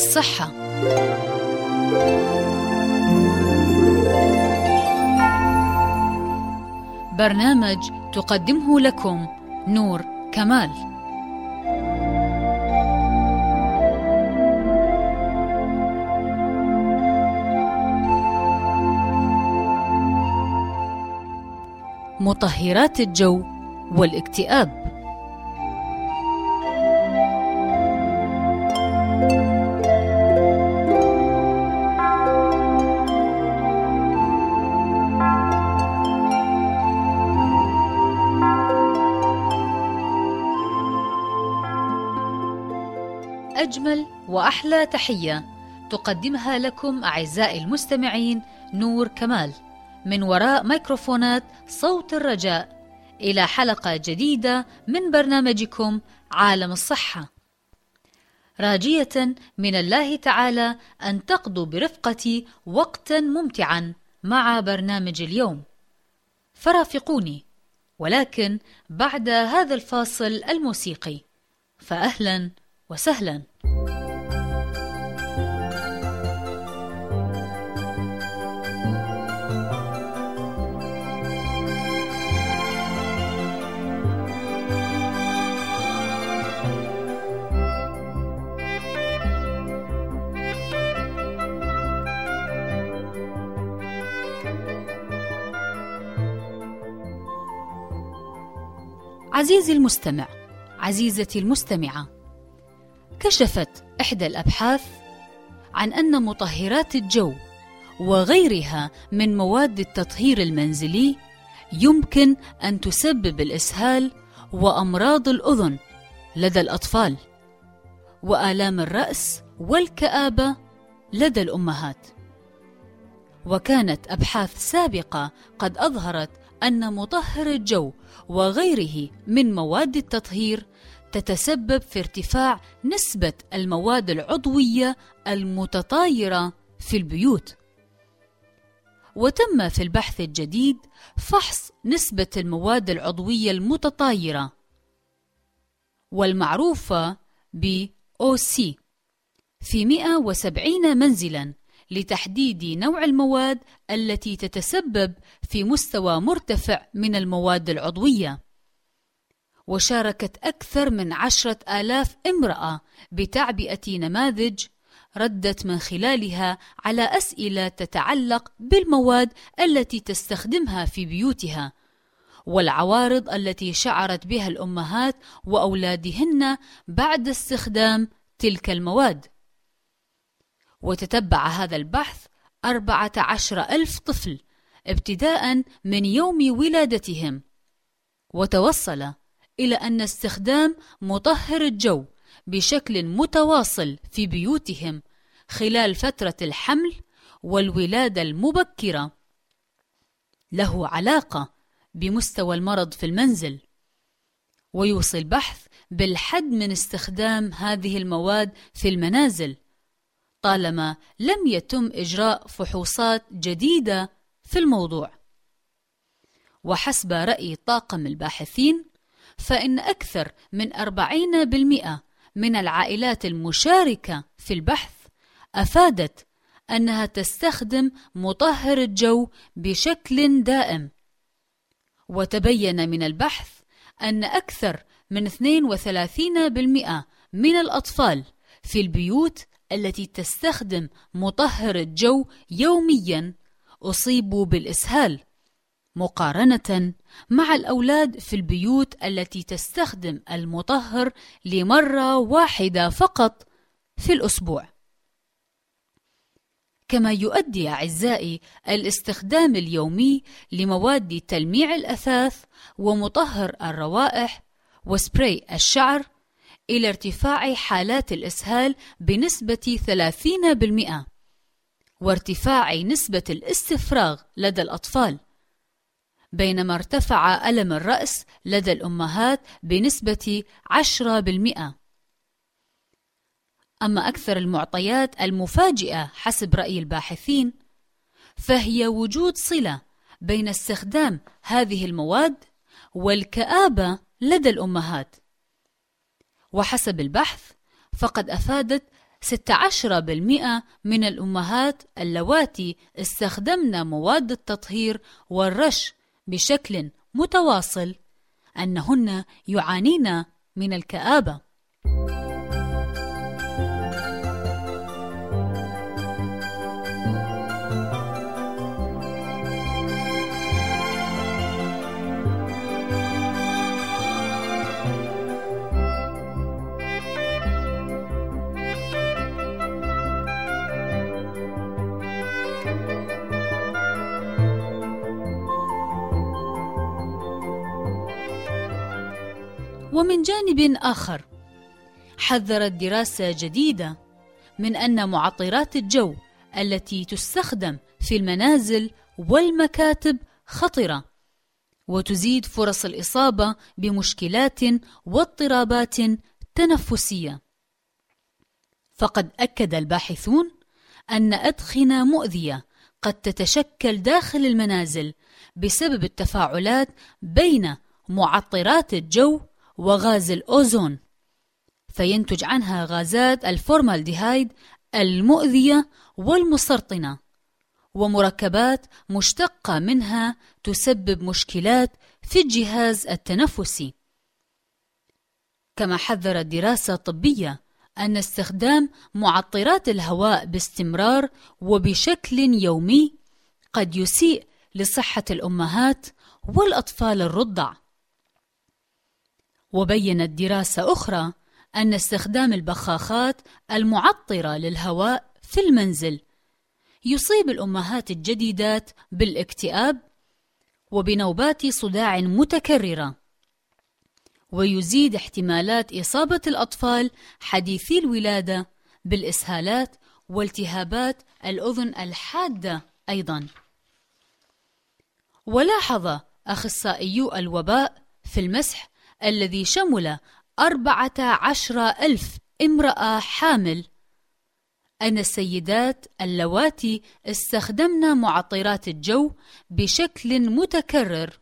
الصحة. برنامج تقدمه لكم نور كمال. مطهرات الجو والاكتئاب. وأحلى تحية تقدمها لكم أعزائي المستمعين نور كمال. من وراء ميكروفونات صوت الرجاء. إلى حلقة جديدة من برنامجكم عالم الصحة. راجية من الله تعالى أن تقضوا برفقتي وقتا ممتعا مع برنامج اليوم. فرافقوني. ولكن بعد هذا الفاصل الموسيقي. فأهلا وسهلا. عزيزي المستمع عزيزتي المستمعة كشفت إحدى الأبحاث عن أن مطهرات الجو وغيرها من مواد التطهير المنزلي يمكن أن تسبب الإسهال وأمراض الأذن لدى الأطفال وآلام الرأس والكآبة لدى الأمهات. وكانت أبحاث سابقة قد أظهرت أن مطهر الجو وغيره من مواد التطهير تتسبب في ارتفاع نسبة المواد العضوية المتطايرة في البيوت. وتم في البحث الجديد فحص نسبة المواد العضوية المتطايرة والمعروفة ب OC في 170 منزلا لتحديد نوع المواد التي تتسبب في مستوى مرتفع من المواد العضوية. وشاركت أكثر من عشرة آلاف امرأة بتعبئة نماذج ردت من خلالها على أسئلة تتعلق بالمواد التي تستخدمها في بيوتها والعوارض التي شعرت بها الأمهات وأولادهن بعد استخدام تلك المواد وتتبع هذا البحث أربعة عشر ألف طفل ابتداء من يوم ولادتهم. وتوصل إلى أن استخدام مطهر الجو بشكل متواصل في بيوتهم خلال فترة الحمل والولادة المبكرة. له علاقة بمستوى المرض في المنزل. ويوصي البحث بالحد من استخدام هذه المواد في المنازل. طالما لم يتم إجراء فحوصات جديدة في الموضوع. وحسب رأي طاقم الباحثين فإن أكثر من 40% من العائلات المشاركة في البحث أفادت أنها تستخدم مطهر الجو بشكل دائم. وتبين من البحث أن أكثر من 32% من الأطفال في البيوت التي تستخدم مطهر الجو يوميا أصيبوا بالإسهال مقارنة مع الأولاد في البيوت التي تستخدم المطهر لمرة واحدة فقط في الأسبوع. كما يؤدي أعزائي الاستخدام اليومي لمواد تلميع الأثاث ومطهر الروائح وسبراي الشعر إلى ارتفاع حالات الإسهال بنسبة 30% وارتفاع نسبة الاستفراغ لدى الأطفال بينما ارتفع ألم الرأس لدى الأمهات بنسبة 10%. أما أكثر المعطيات المفاجئة حسب رأي الباحثين فهي وجود صلة بين استخدام هذه المواد والكآبة لدى الأمهات. وحسب البحث فقد أفادت 16% من الأمهات اللواتي استخدمن مواد التطهير والرش بشكل متواصل أنهن يعانين من الكآبة. ومن جانب آخر. حذرت دراسة جديدة من أن معطرات الجو التي تستخدم في المنازل والمكاتب خطرة وتزيد فرص الإصابة بمشكلات واضطرابات تنفسية. فقد أكد الباحثون أن أدخنة مؤذية قد تتشكل داخل المنازل بسبب التفاعلات بين معطرات الجو وغاز الأوزون فينتج عنها غازات الفورمالديهايد المؤذية والمسرطنة ومركبات مشتقة منها تسبب مشكلات في الجهاز التنفسي. كما حذرت دراسة طبية أن استخدام معطرات الهواء باستمرار وبشكل يومي قد يسيء لصحة الأمهات والأطفال الرضع. وبينت دراسة أخرى أن استخدام البخاخات المعطرة للهواء في المنزل يصيب الأمهات الجديدات بالاكتئاب وبنوبات صداع متكررة ويزيد احتمالات إصابة الأطفال حديثي الولادة بالإسهالات والتهابات الأذن الحادة أيضا. ولاحظ أخصائيو الوباء في المسح الذي شمل أربعة عشر ألف امرأة حامل. أن السيدات اللواتي استخدمن معطرات الجو بشكل متكرر.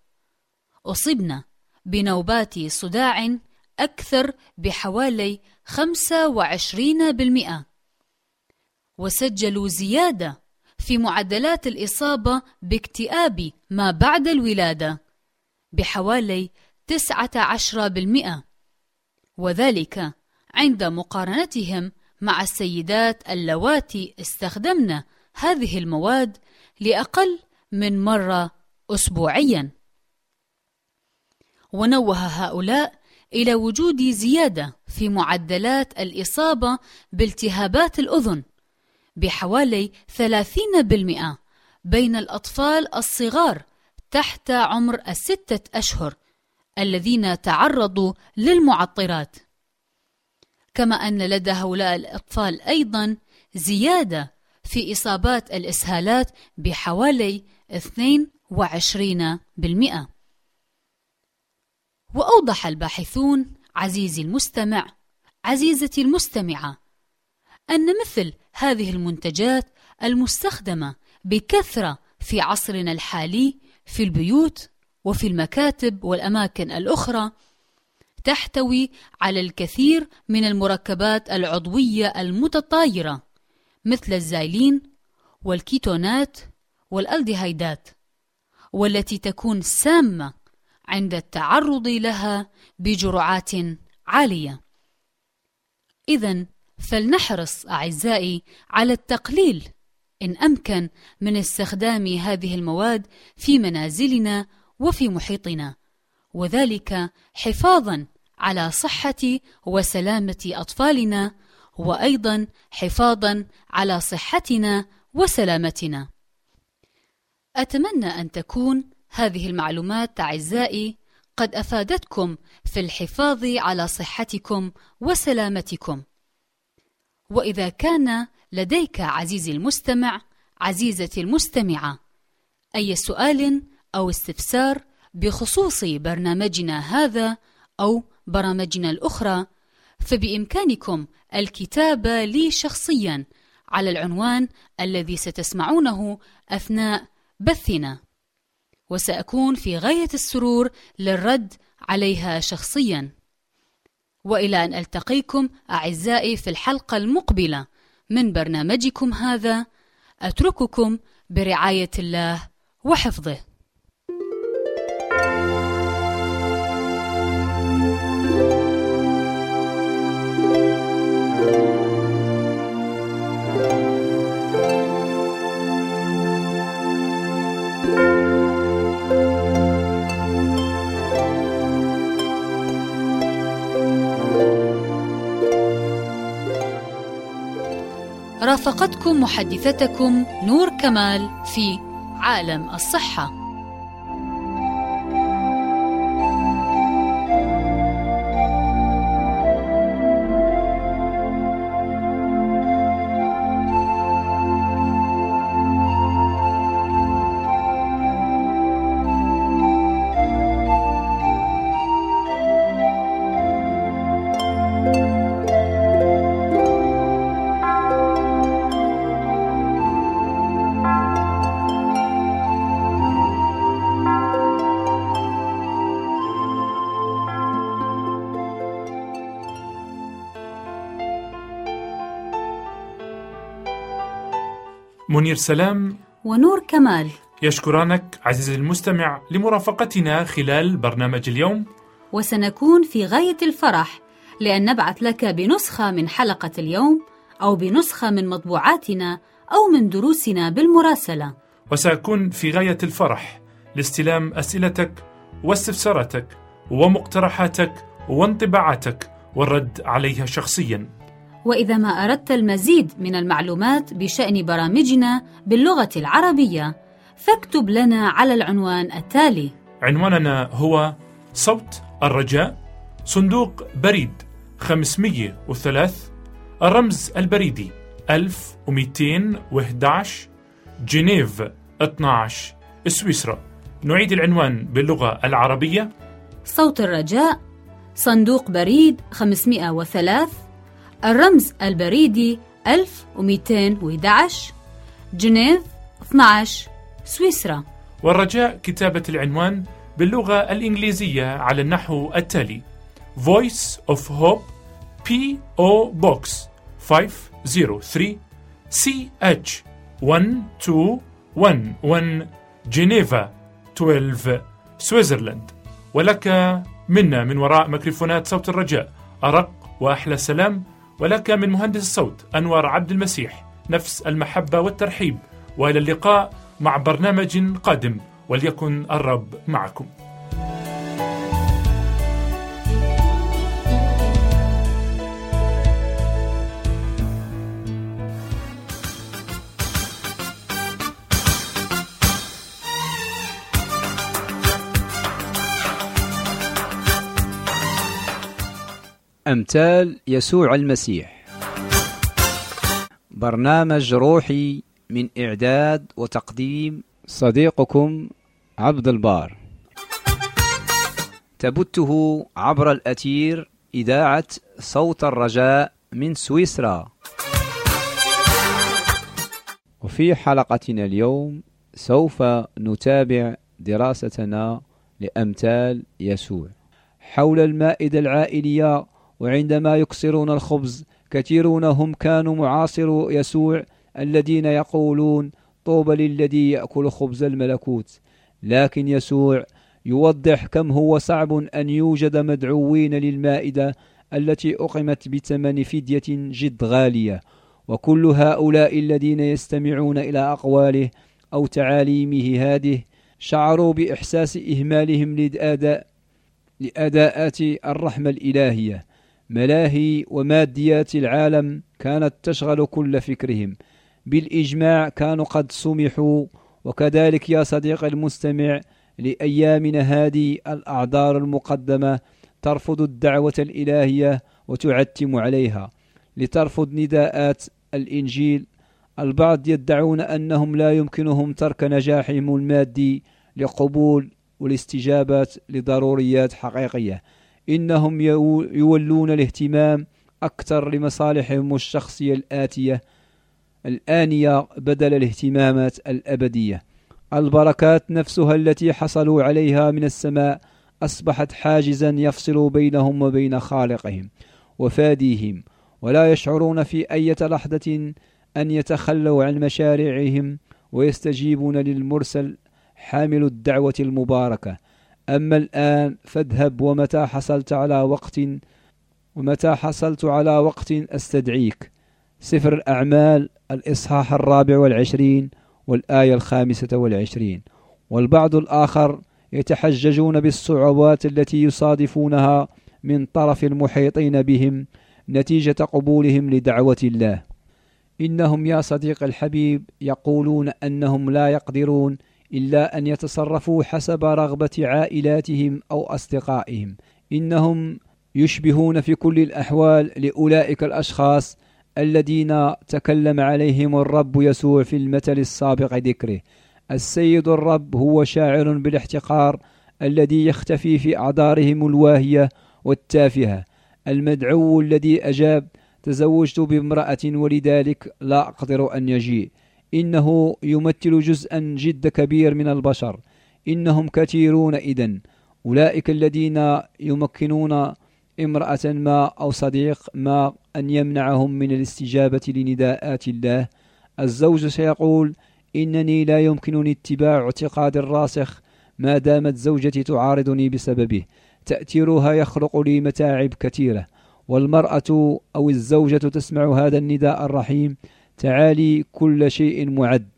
أصبن بنوبات صداع أكثر بحوالي 25% وسجلوا زيادة في معدلات الإصابة باكتئاب ما بعد الولادة بحوالي تسعة عشر بالمئة. وذلك عند مقارنتهم مع السيدات اللواتي استخدمن هذه المواد لأقل من مرة أسبوعيا. ونوه هؤلاء إلى وجود زيادة في معدلات الإصابة بالتهابات الأذن بحوالي 30% بين الأطفال الصغار تحت عمر الستة أشهر. الذين تعرضوا للمعطرات. كما أن لدى هؤلاء الأطفال أيضا زيادة في إصابات الإسهالات بحوالي 22% وأوضح الباحثون عزيزي المستمع عزيزتي المستمعة أن مثل هذه المنتجات المستخدمة بكثرة في عصرنا الحالي في البيوت وفي المكاتب والأماكن الأخرى تحتوي على الكثير من المركبات العضوية المتطايرة مثل الزايلين والكيتونات والألديهيدات والتي تكون سامة عند التعرض لها بجرعات عالية. إذا فلنحرص أعزائي على التقليل إن أمكن من استخدام هذه المواد في منازلنا وفي محيطنا. وذلك حفاظا على صحة وسلامة أطفالنا وأيضا حفاظا على صحتنا وسلامتنا. أتمنى أن تكون هذه المعلومات أعزائي قد أفادتكم في الحفاظ على صحتكم وسلامتكم. وإذا كان لديك عزيزي المستمع عزيزتي المستمعة أي سؤال أو استفسار بخصوص برنامجنا هذا أو برامجنا الأخرى فبإمكانكم الكتابة لي شخصيا على العنوان الذي ستسمعونه أثناء بثنا. وسأكون في غاية السرور للرد عليها شخصيا. وإلى أن ألتقيكم أعزائي في الحلقة المقبلة من برنامجكم هذا أترككم برعاية الله وحفظه. رافقتكم محدثتكم نور كمال في عالم الصحة. منير سلام ونور كمال. يشكرانك عزيزي المستمع لمرافقتنا خلال برنامج اليوم. وسنكون في غاية الفرح لأن نبعث لك بنسخة من حلقة اليوم أو بنسخة من مطبوعاتنا أو من دروسنا بالمراسلة. وسأكون في غاية الفرح لاستلام أسئلتك واستفساراتك ومقترحاتك وانطباعاتك والرد عليها شخصياً. وإذا ما أردت المزيد من المعلومات بشأن برامجنا باللغة العربية فاكتب لنا على العنوان التالي. عنواننا هو صوت الرجاء صندوق بريد 503 الرمز البريدي 1211 جنيف 12 سويسرا. نعيد العنوان باللغة العربية. صوت الرجاء صندوق بريد 503 الرمز البريدي 1211 جنيف 12 سويسرا. والرجاء كتابة العنوان باللغة الإنجليزية على النحو التالي. Voice of Hope P.O. Box 503 CH 1211 جنيفا 12 سويسرلاند ولك منا من وراء ميكروفونات صوت الرجاء. أرق وأحلى سلام. ولك من مهندس الصوت أنور عبد المسيح نفس المحبة والترحيب وإلى اللقاء مع برنامج قادم وليكن الرب معكم. أمثال يسوع المسيح. برنامج روحي من إعداد وتقديم صديقكم عبد البار. تبته عبر الأثير إذاعة صوت الرجاء من سويسرا. وفي حلقتنا اليوم سوف نتابع دراستنا لأمثال يسوع. حول المائدة العائلية وعندما يكسرون الخبز كثيرون هم كانوا معاصر يسوع الذين يقولون طوبى للذي يأكل خبز الملكوت. لكن يسوع يوضح كم هو صعب أن يوجد مدعوين للمائدة التي أقمت بثمن فدية جد غالية. وكل هؤلاء الذين يستمعون إلى أقواله أو تعاليمه هذه شعروا بإحساس إهمالهم لأداء لأداءات الرحمة الإلهية. ملاهي وماديات العالم كانت تشغل كل فكرهم. بالإجماع كانوا قد سمحوا وكذلك يا صديق المستمع لأيامنا هذه الأعذار المقدمة ترفض الدعوة الإلهية وتعتم عليها. لترفض نداءات الإنجيل البعض يدعون أنهم لا يمكنهم ترك نجاحهم المادي لقبول والاستجابات لضروريات حقيقية. إنهم يولون الاهتمام أكثر لمصالحهم الشخصية الآتية الآنية بدل الاهتمامات الأبدية. البركات نفسها التي حصلوا عليها من السماء أصبحت حاجزا يفصل بينهم وبين خالقهم وفاديهم ولا يشعرون في أي لحظة أن يتخلوا عن مشاريعهم ويستجيبون للمرسل حامل الدعوة المباركة. أما الآن فاذهب ومتى حصلت على وقت ومتى حصلت على وقت أستدعيك؟ سفر الأعمال الإصحاح الرابع والعشرين والآية الخامسة والعشرين. والبعض الآخر يتحججون بالصعوبات التي يصادفونها من طرف المحيطين بهم نتيجة قبولهم لدعوة الله. إنهم يا صديق الحبيب يقولون أنهم لا يقدرون إلا أن يتصرفوا حسب رغبة عائلاتهم أو أصدقائهم. إنهم يشبهون في كل الأحوال لأولئك الأشخاص الذين تكلم عليهم الرب يسوع في المثل السابق ذكره. السيد الرب هو شاعر بالاحتقار الذي يختفي في أعذارهم الواهية والتافهة. المدعو الذي أجاب تزوجت بامرأة ولذلك لا أقدر أن يجيء. إنه يمثل جزءا جد كبير من البشر. إنهم كثيرون إذن. أولئك الذين يمكنون امرأة ما أو صديق ما أن يمنعهم من الاستجابة لنداءات الله. الزوج سيقول إنني لا يمكنني اتباع اعتقاد الراسخ ما دامت زوجتي تعارضني بسببه. تأثيرها يخلق لي متاعب كثيرة. والمرأة أو الزوجة تسمع هذا النداء الرحيم تعالي كل شيء معد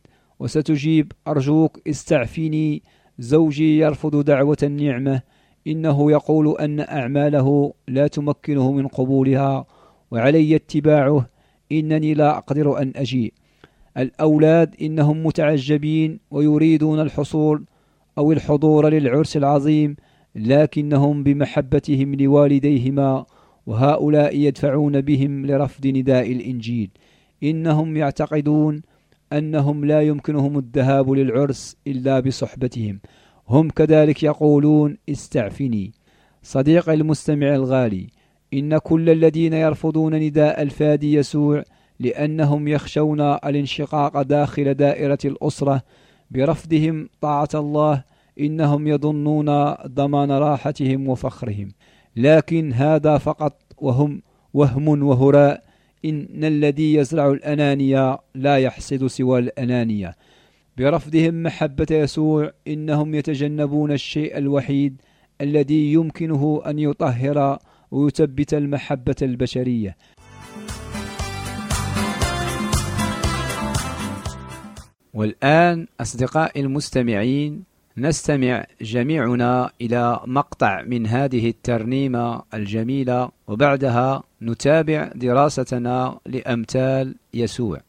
وستجيب أرجوك استعفيني زوجي يرفض دعوة النعمة إنه يقول أن أعماله لا تمكنه من قبولها وعلي اتباعه إنني لا أقدر أن أجيء. الأولاد إنهم متعجبين ويريدون الحصول أو الحضور للعرس العظيم لكنهم بمحبتهم لوالديهما وهؤلاء يدفعون بهم لرفض نداء الإنجيل. إنهم يعتقدون أنهم لا يمكنهم الذهاب للعرس إلا بصحبتهم. هم كذلك يقولون استعفني. صديق المستمع الغالي إن كل الذين يرفضون نداء الفادي يسوع لأنهم يخشون الانشقاق داخل دائرة الأسرة برفضهم طاعة الله إنهم يظنون ضمان راحتهم وفخرهم. لكن هذا فقط وهم وهم وهراء إن الذي يزرع الأنانية لا يحصد سوى الأنانية. برفضهم محبة يسوع إنهم يتجنبون الشيء الوحيد الذي يمكنه أن يطهر ويثبت المحبة البشرية. والآن أصدقائي المستمعين نستمع جميعنا إلى مقطع من هذه الترنيمة الجميلة وبعدها نتابع دراستنا لأمثال يسوع.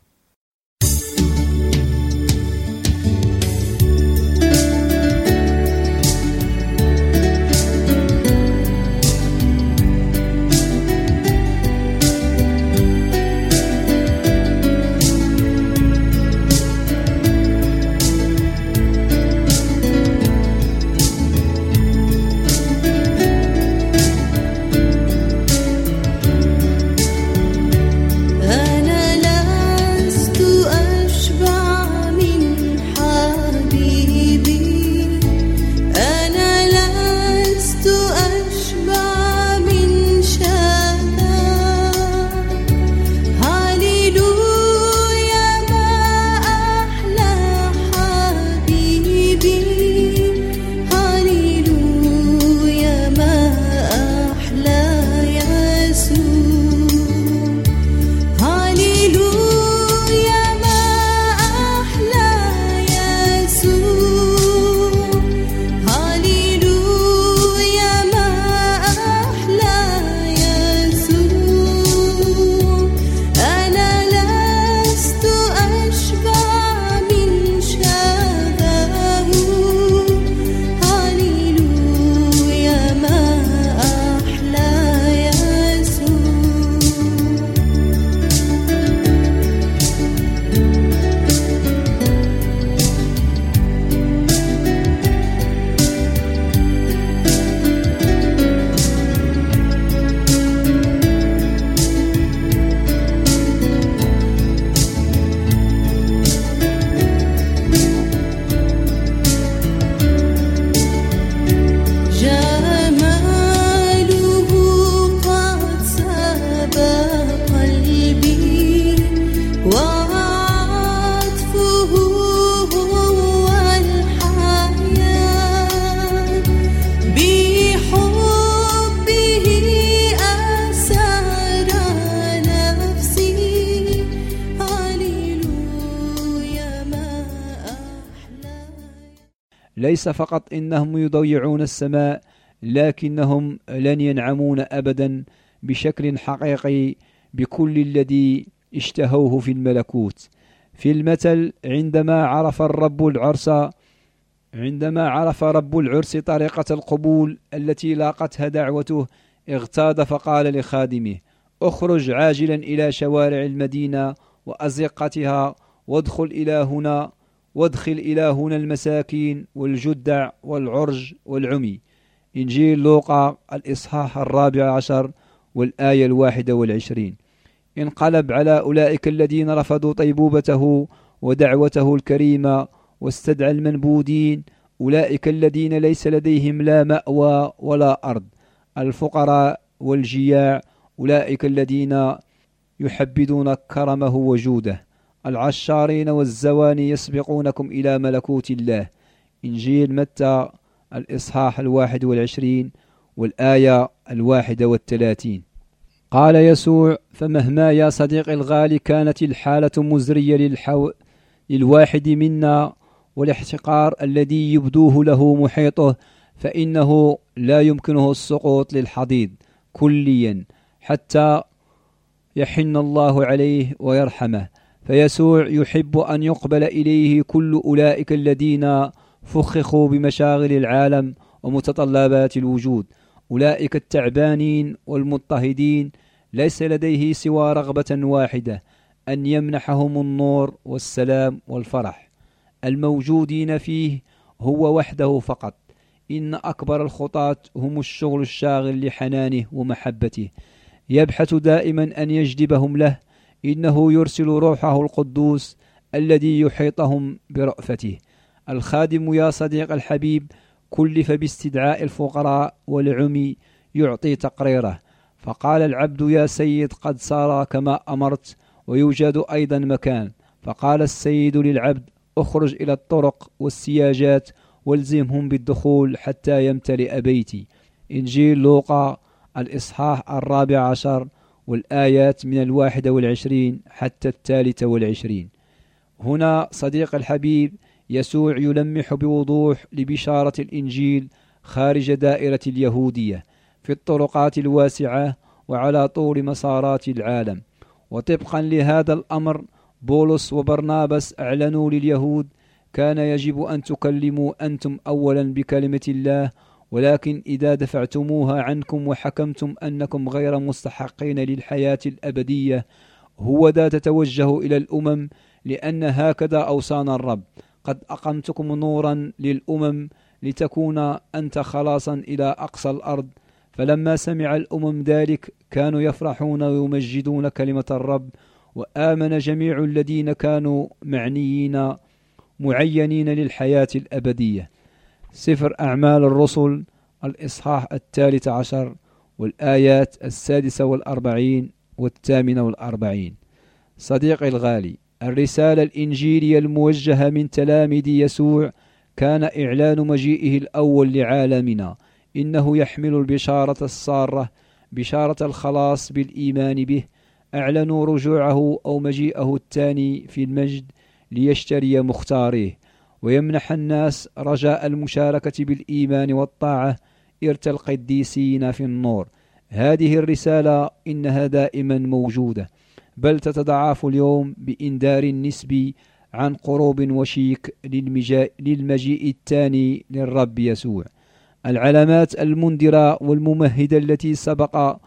ليس فقط إنهم يضيعون السماء لكنهم لن ينعمون أبدا بشكل حقيقي بكل الذي اشتهوه في الملكوت. في المثل عندما عرف الرب العرس عندما عرف رب العرس طريقة القبول التي لاقتها دعوته اغتاظ فقال لخادمه اخرج عاجلا إلى شوارع المدينة وأزقتها وادخل إلى هنا وادخل إلى هنا المساكين والجدع والعرج والعمي. إنجيل لوقا الإصحاح الرابع عشر والآية الواحدة والعشرين. انقلب على أولئك الذين رفضوا طيبوبته ودعوته الكريمة واستدعى المنبودين. أولئك الذين ليس لديهم لا مأوى ولا أرض. الفقراء والجياع أولئك الذين يحبذون كرمه وجوده. العشارين والزواني يسبقونكم إلى ملكوت الله. إنجيل متى؟ الإصحاح الواحد والعشرين والآية الواحدة والثلاثين. قال يسوع فمهما يا صديق الغالي كانت الحالة مزرية للحو... للواحد منا والاحتقار الذي يبدوه له محيطه فإنه لا يمكنه السقوط للحضيض كليا حتى يحن الله عليه ويرحمه. فيسوع يحب أن يقبل إليه كل أولئك الذين فخخوا بمشاغل العالم ومتطلبات الوجود. أولئك التعبانين والمضطهدين ليس لديه سوى رغبة واحدة أن يمنحهم النور والسلام والفرح. الموجودين فيه هو وحده فقط. إن أكبر الخطاة هم الشغل الشاغل لحنانه ومحبته. يبحث دائما أن يجذبهم له إنه يرسل روحه القدوس الذي يحيطهم برأفته. الخادم يا صديق الحبيب كلف باستدعاء الفقراء والعمي يعطي تقريره. فقال العبد يا سيد قد صار كما أمرت ويوجد أيضا مكان. فقال السيد للعبد اخرج إلى الطرق والسياجات والزمهم بالدخول حتى يمتلئ بيتي. إنجيل لوقا الإصحاح الرابع عشر والآيات من الواحدة والعشرين حتى الثالثة والعشرين. هنا صديق الحبيب يسوع يلمح بوضوح لبشارة الإنجيل خارج دائرة اليهودية في الطرقات الواسعة وعلى طول مسارات العالم. وطبقا لهذا الأمر بولس وبرنابس أعلنوا لليهود كان يجب أن تكلموا أنتم أولا بكلمة الله ولكن إذا دفعتموها عنكم وحكمتم أنكم غير مستحقين للحياة الأبدية هو ذا تتوجه إلى الأمم لأن هكذا أوصانا الرب. قد أقمتكم نورا للأمم لتكون أنت خلاصا إلى أقصى الأرض. فلما سمع الأمم ذلك كانوا يفرحون ويمجدون كلمة الرب وآمن جميع الذين كانوا معنيين معينين للحياة الأبدية. سفر أعمال الرسل الإصحاح الثالث عشر والآيات السادسة والأربعين والثامنة والأربعين. صديقي الغالي الرسالة الإنجيلية الموجهة من تلاميذ يسوع كان إعلان مجيئه الأول لعالمنا. إنه يحمل البشارة السارة بشارة الخلاص بالإيمان به. أعلنوا رجوعه أو مجيئه الثاني في المجد ليشتري مختاريه ويمنح الناس رجاء المشاركة بالإيمان والطاعة إرث القديسين في النور. هذه الرسالة إنها دائما موجودة بل تتضاعف اليوم بإنذار نسبي عن قروب وشيك للمجيء الثاني للرب يسوع. العلامات المنذرة والممهدة التي سبق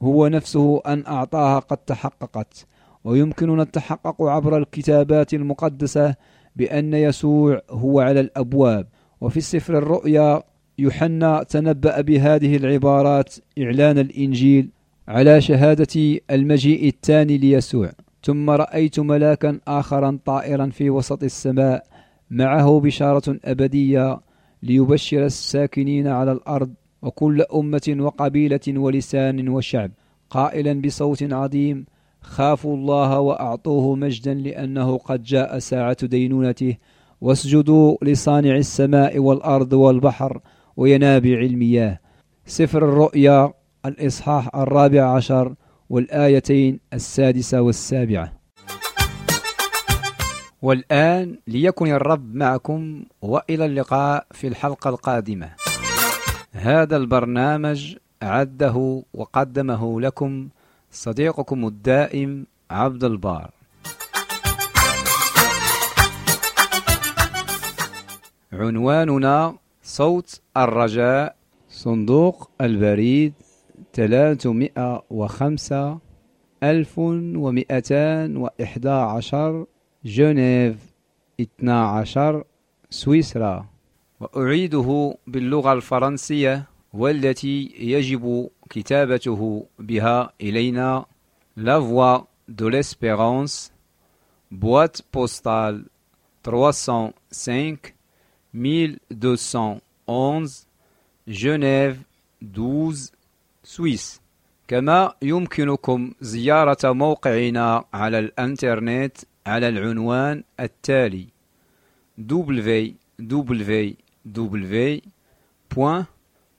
هو نفسه أن أعطاها قد تحققت. ويمكننا التحقق عبر الكتابات المقدسة بأن يسوع هو على الأبواب. وفي السفر الرؤيا يوحنا تنبأ بهذه العبارات إعلان الإنجيل على شهادة المجيء الثاني ليسوع. ثم رأيت ملاكا آخرا طائرا في وسط السماء معه بشارة أبدية ليبشر الساكنين على الأرض وكل أمة وقبيلة ولسان وشعب قائلا بصوت عظيم خافوا الله وأعطوه مجدا لأنه قد جاء ساعة دينونته واسجدوا لصانع السماء والأرض والبحر وينابع المياه. سفر الرؤيا الإصحاح الرابع عشر والآيتين السادسة والسابعة. والآن ليكن الرب معكم وإلى اللقاء في الحلقة القادمة. هذا البرنامج أعده وقدمه لكم صديقكم الدائم عبد البار. عنواننا صوت الرجاء. صندوق البريد 305 1211 جنيف 12 سويسرا. وأعيده باللغة الفرنسية. والتي يجب كتابته بها إلينا. La Voix de l'Espérance boîte postale 305 1211 جنيف 12 سويس كما يمكنكم زيارة موقعنا على الإنترنت على العنوان التالي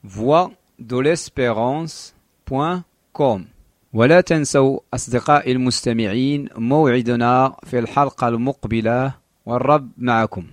www.voixdelespérance.com ولا تنسوا أصدقائي المستمعين موعدنا في الحلقة المقبلة والرب معكم.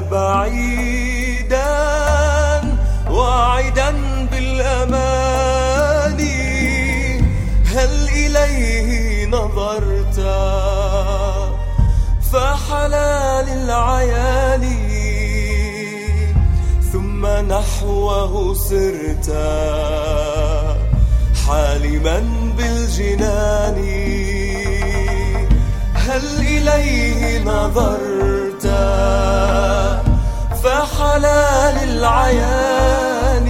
بعيدا واعدا بالأمان. هل إليه نظرت؟ فحلال للعيان نحوه سرت حالما بالجنان. هل إليه نظرت؟ فحلا للعيان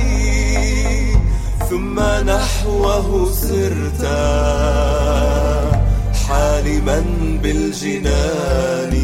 ثم نحوه سرت حالما بالجنان.